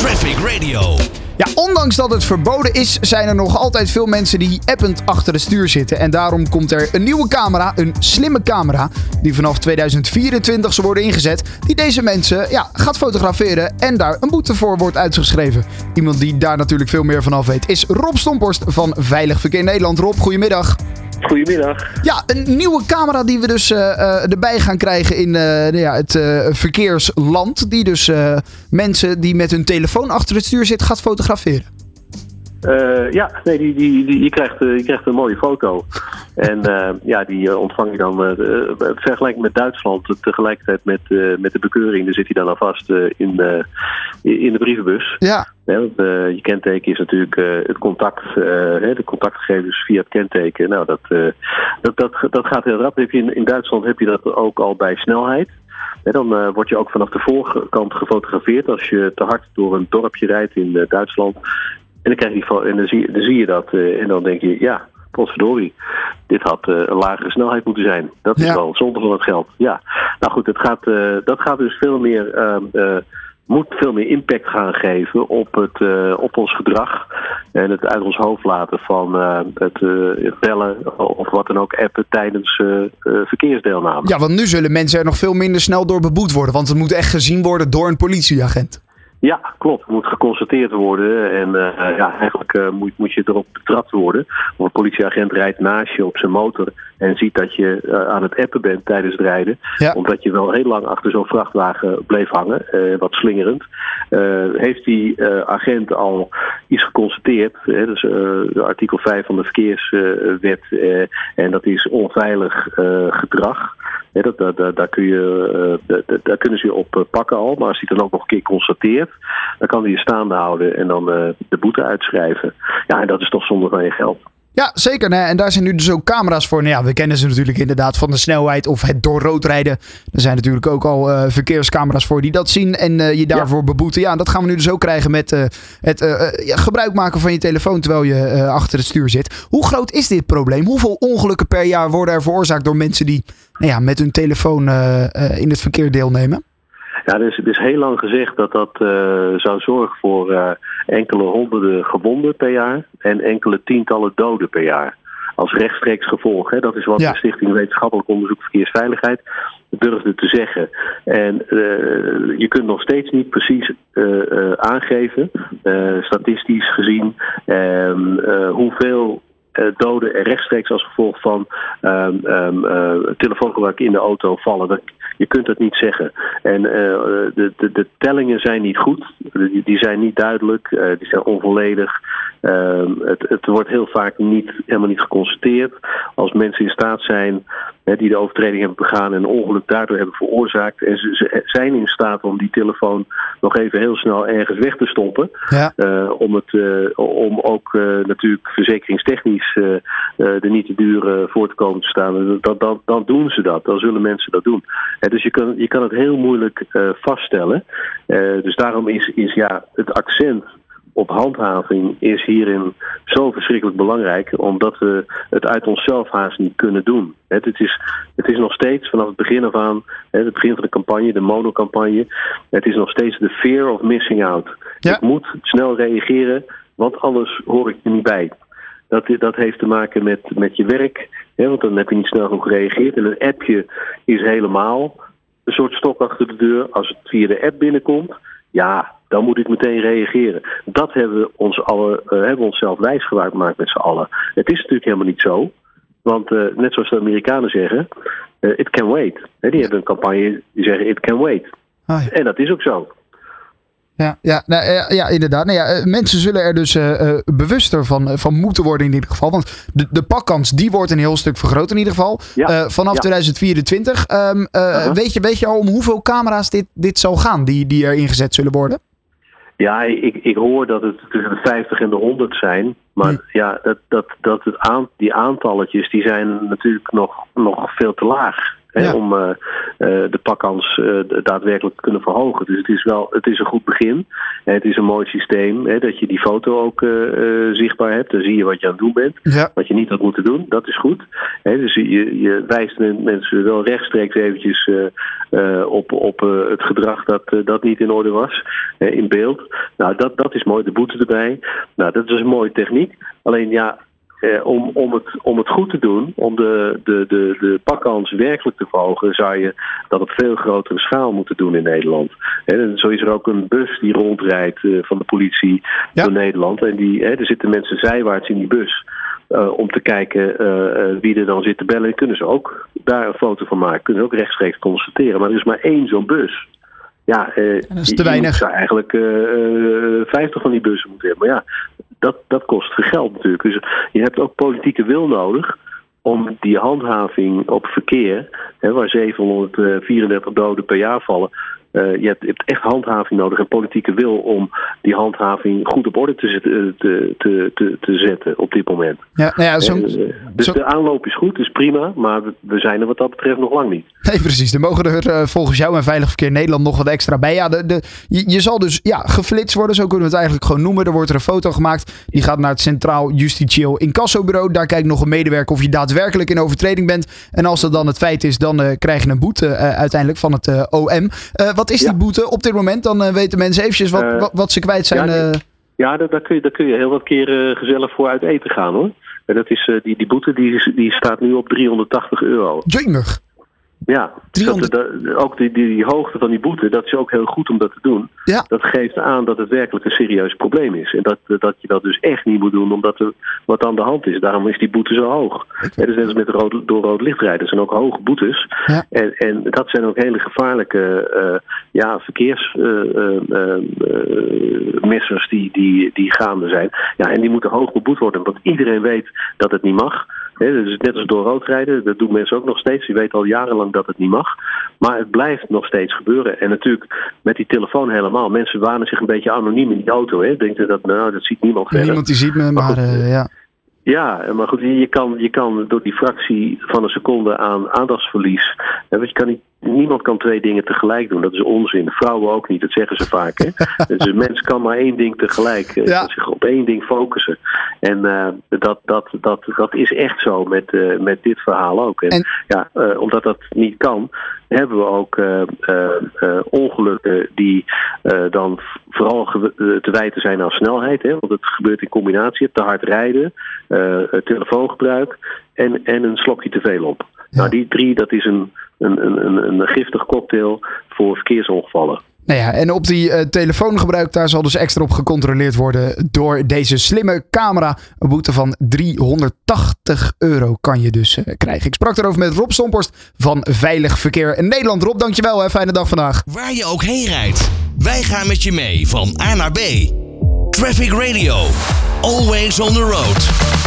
Traffic Radio. Ja, ondanks dat het verboden is, zijn er nog altijd veel mensen die append achter het stuur zitten. En daarom komt er een nieuwe camera, een slimme camera, die vanaf 2024 zal worden ingezet. Die deze mensen ja, gaat fotograferen en daar een boete voor wordt uitgeschreven. Iemand die daar natuurlijk veel meer van af weet is Rob Stomporst van Veilig Verkeer Nederland. Rob, goedemiddag. Goedemiddag. Ja, een nieuwe camera die we dus uh, uh, erbij gaan krijgen in uh, ja, het verkeersland. Die dus mensen die met hun telefoon achter het stuur zitten gaat fotograferen. Ja, nee, die, die, die, je, krijgt, je krijgt een mooie foto. En ja, die ontvang je dan uh, vergelijking met Duitsland tegelijkertijd met, met de bekeuring. Daar zit hij dan alvast in, in de brievenbus. Ja. Want, je kenteken is natuurlijk het contact, de contactgegevens via het kenteken. Nou, dat, dat, dat, dat gaat heel rap. Heb je in, in Duitsland heb je dat ook al bij snelheid. dan uh, word je ook vanaf de voorkant gefotografeerd als je te hard door een dorpje rijdt in uh, Duitsland. En dan, krijg je, en dan, zie, dan zie je dat uh, en dan denk je, ja, potverdorie, dit had een lagere snelheid moeten zijn. Dat is ja. wel zonde van het geld. Ja, nou goed, het gaat, dat gaat dus veel meer ehm, moet veel meer impact gaan geven op, het, op ons gedrag. En het uit ons hoofd laten van het, het, bellen of wat dan ook appen tijdens verkeersdeelname. Ja, want nu zullen mensen er nog veel minder snel door beboet worden. Want het moet echt gezien worden door een politieagent. Ja, klopt. Het moet geconstateerd worden. En uh, ja, eigenlijk uh, moet, moet je erop betrapt worden. Of een politieagent rijdt naast je op zijn motor en ziet dat je uh, aan het appen bent tijdens het rijden. Ja. Omdat je wel heel lang achter zo'n vrachtwagen bleef hangen, wat slingerend. heeft die agent al iets geconstateerd, hè, dus artikel 5 van de verkeerswet, en dat is onveilig gedrag. Dat, daar, kun je, uh, daar kunnen ze je op pakken al. Maar als hij dan ook nog een keer constateert, dan kan hij je staande houden en dan uh, de boete uitschrijven. Ja, en dat is toch zonde van je geld. Ja, zeker. Nee. En daar zijn nu dus ook camera's voor. Nou ja, we kennen ze natuurlijk inderdaad van de snelheid of het door rood rijden. Er zijn natuurlijk ook al uh, verkeerscamera's voor die dat zien en uh, je daarvoor ja. beboeten. Ja, dat gaan we nu dus ook krijgen met uh, het ja, gebruik maken van je telefoon terwijl je achter het stuur zit. Hoe groot is dit probleem? Hoeveel ongelukken per jaar worden er veroorzaakt door mensen die nou ja, met hun telefoon in het verkeer deelnemen? Ja, er is, er is heel lang gezegd dat dat uh, zou zorgen voor uh, enkele honderden gewonden per jaar en enkele tientallen doden per jaar. Als rechtstreeks gevolg. Hè. Dat is wat Ja. de Stichting Wetenschappelijk Onderzoek Verkeersveiligheid durfde te zeggen. En uh, je kunt nog steeds niet precies aangeven, statistisch gezien, hoeveel uh, doden er rechtstreeks als gevolg van um, um, uh, telefoongebruik in de auto vallen. Dat, je kunt het niet zeggen. En uh, de, de, de, tellingen zijn niet goed. Die, die zijn niet duidelijk. die zijn onvolledig. Um, het, het, wordt heel vaak niet, helemaal niet geconstateerd. Als mensen in staat zijn die de overtreding hebben begaan en een ongeluk daardoor hebben veroorzaakt. En ze, ze, zijn in staat om die telefoon nog even heel snel ergens weg te stoppen. Ja. om, het, om ook natuurlijk verzekeringstechnisch er niet te duur voor te komen te staan. Dan, dan, dan, doen ze dat. Dan zullen mensen dat doen. dus je kan, je kan het heel moeilijk vaststellen. dus daarom is, is ja, het accent op handhaving is hierin zo verschrikkelijk belangrijk, omdat we het uit onszelf haast niet kunnen doen. Het, is, het is nog steeds vanaf het begin af aan, het begin van de campagne, de monocampagne, het is nog steeds de fear of missing out. Ja. Ik moet snel reageren, want anders hoor ik er niet bij. Dat, dat heeft te maken met, met je werk, hè, want dan heb je niet snel genoeg gereageerd. En een appje is helemaal een soort stok achter de deur. Als het via de app binnenkomt, ja, dan moet ik meteen reageren. Dat hebben we, ons alle, uh, hebben onszelf wijsgemaakt met z'n allen. Het is natuurlijk helemaal niet zo. Want uh, net zoals de Amerikanen zeggen, uh, it can wait. He, die hebben een campagne die zeggen it can wait. Ah, ja. En dat is ook zo. Ja, ja, nou, ja, inderdaad. Nou ja, mensen zullen er dus uh, bewuster van, van moeten worden in ieder geval. Want de, de pakkans die wordt een heel stuk vergroot in ieder geval. Ja. Uh, vanaf ja. 2024. Um, -huh. weet, je, weet je al om hoeveel camera's dit, dit zal gaan die, die er ingezet zullen worden? Ja, ik, ik hoor dat het tussen de 50 en de 100 zijn. Maar hm. ja, dat, dat, dat het aan, die aantalletjes die zijn natuurlijk nog, nog veel te laag. Hè, Ja. om uh, uh, de pakkans uh, daadwerkelijk te kunnen verhogen. Dus het is wel het is een goed begin. Het is een mooi systeem hè, dat je die foto ook zichtbaar hebt. Dan zie je wat je aan het doen bent. Ja. Wat je niet had moeten doen, dat is goed. Hè, dus je, je wijst mensen wel rechtstreeks eventjes op, op het gedrag dat, dat niet in orde was in beeld. Nou, dat, dat is mooi, de boete erbij. Nou, dat is een mooie techniek. Alleen ja, eh, om, om, het, om het goed te doen, om de, de, de, de pakkans werkelijk te verhogen, zou je dat op veel grotere schaal moeten doen in Nederland. En zo is er ook een bus die rondrijdt eh, van de politie Ja. door Nederland. En die, hè, er zitten mensen zijwaarts in die bus. eh, om te kijken eh, wie er dan zit te bellen. En kunnen ze ook daar een foto van maken. Kunnen ze ook rechtstreeks constateren. Maar er is maar één zo'n bus. Ja, dat is je- te je weinig. zou eigenlijk eh, eh, 50 van die bussen moeten hebben. Maar ja, dat, dat kost geld natuurlijk. Dus je hebt ook politieke wil nodig om die handhaving op verkeer, hè, waar 734 doden per jaar vallen. Eh, je, hebt, je hebt echt handhaving nodig en politieke wil om die handhaving goed op orde te, eh, te, te, te, te zetten op dit moment. Ja, nou ja, Eh, dus zo- de aanloop is goed, is prima, maar we, zijn er wat dat betreft nog lang niet. Nee, precies. Er mogen er volgens jou en Veilig Verkeer Nederland nog wat extra bij. Ja, de, de, je, je zal dus ja, geflitst worden, zo kunnen we het eigenlijk gewoon noemen. Er wordt er een foto gemaakt. Die gaat naar het Centraal Justitieel Incassobureau. Daar kijkt nog een medewerker of je daadwerkelijk in overtreding bent. En als dat dan het feit is, dan krijg je een boete uiteindelijk van het OM. Wat is die boete op dit moment? Dan eh, weten mensen eventjes wat, Eh, wat, wat ze kwijt zijn. ja, eh. Ja, daar, daar, kun je, daar kun je heel wat keren gezellig voor uit eten gaan hoor. En dat is, die, die boete die, die staat nu op 380 euro. Jemig. Ja, dus 300 dat, dat- ook die, die, die hoogte van die boete, dat is ook heel goed om dat te doen. Ja. Dat geeft aan dat het werkelijk een serieus probleem is. En dat, dat je dat dus echt niet moet doen omdat er wat aan de hand is. Daarom is die boete zo hoog. Ja, dus net als met rood, door rood licht rijden. Dat zijn ook hoge boetes. Ja. En, en dat zijn ook hele gevaarlijke eh, ja, verkeersmissers die, die, die gaande zijn. Ja, en die moeten hoog beboet worden. Want iedereen weet dat het niet mag. Dus net als door rood rijden, dat doen mensen ook nog steeds. Die weten al jarenlang dat het niet mag. Maar het blijft nog steeds gebeuren. En natuurlijk met die telefoon helemaal. Mensen wanen zich een beetje anoniem in die auto. Hè. Denken dat, nou, dat ziet niemand verder. Niemand die ziet me, maar goed, eh, ja. Ja, maar goed, je kan, je kan door die fractie van een seconde aan aandachtsverlies. Hè, want je kan niet, niemand kan twee dingen tegelijk doen. Dat is onzin. Vrouwen ook niet, dat zeggen ze vaak. Hè? dus een mens kan maar één ding tegelijk. eh, Ja. Zich op één ding focussen. En eh, dat, dat, dat, dat is echt zo met, eh, met dit verhaal ook. En, En- ja, omdat dat niet kan, hebben we ook ongelukken die dan vooral te wijten zijn aan snelheid. Hè? Want het gebeurt in combinatie. Te hard rijden, telefoongebruik en, en een slokje te veel op. Nou, die drie, dat is een, een, een, een, een giftig cocktail voor verkeersongevallen. Nou ja, en op die eh, telefoongebruik, daar zal dus extra op gecontroleerd worden door deze slimme camera. Een boete van 380 euro kan je dus eh, krijgen. Ik sprak erover met Rob Stomporst van Veilig Verkeer in Nederland. Rob, dankjewel. Hè. Fijne dag vandaag. Waar je ook heen rijdt, wij gaan met je mee van A naar B. Traffic Radio, always on the road.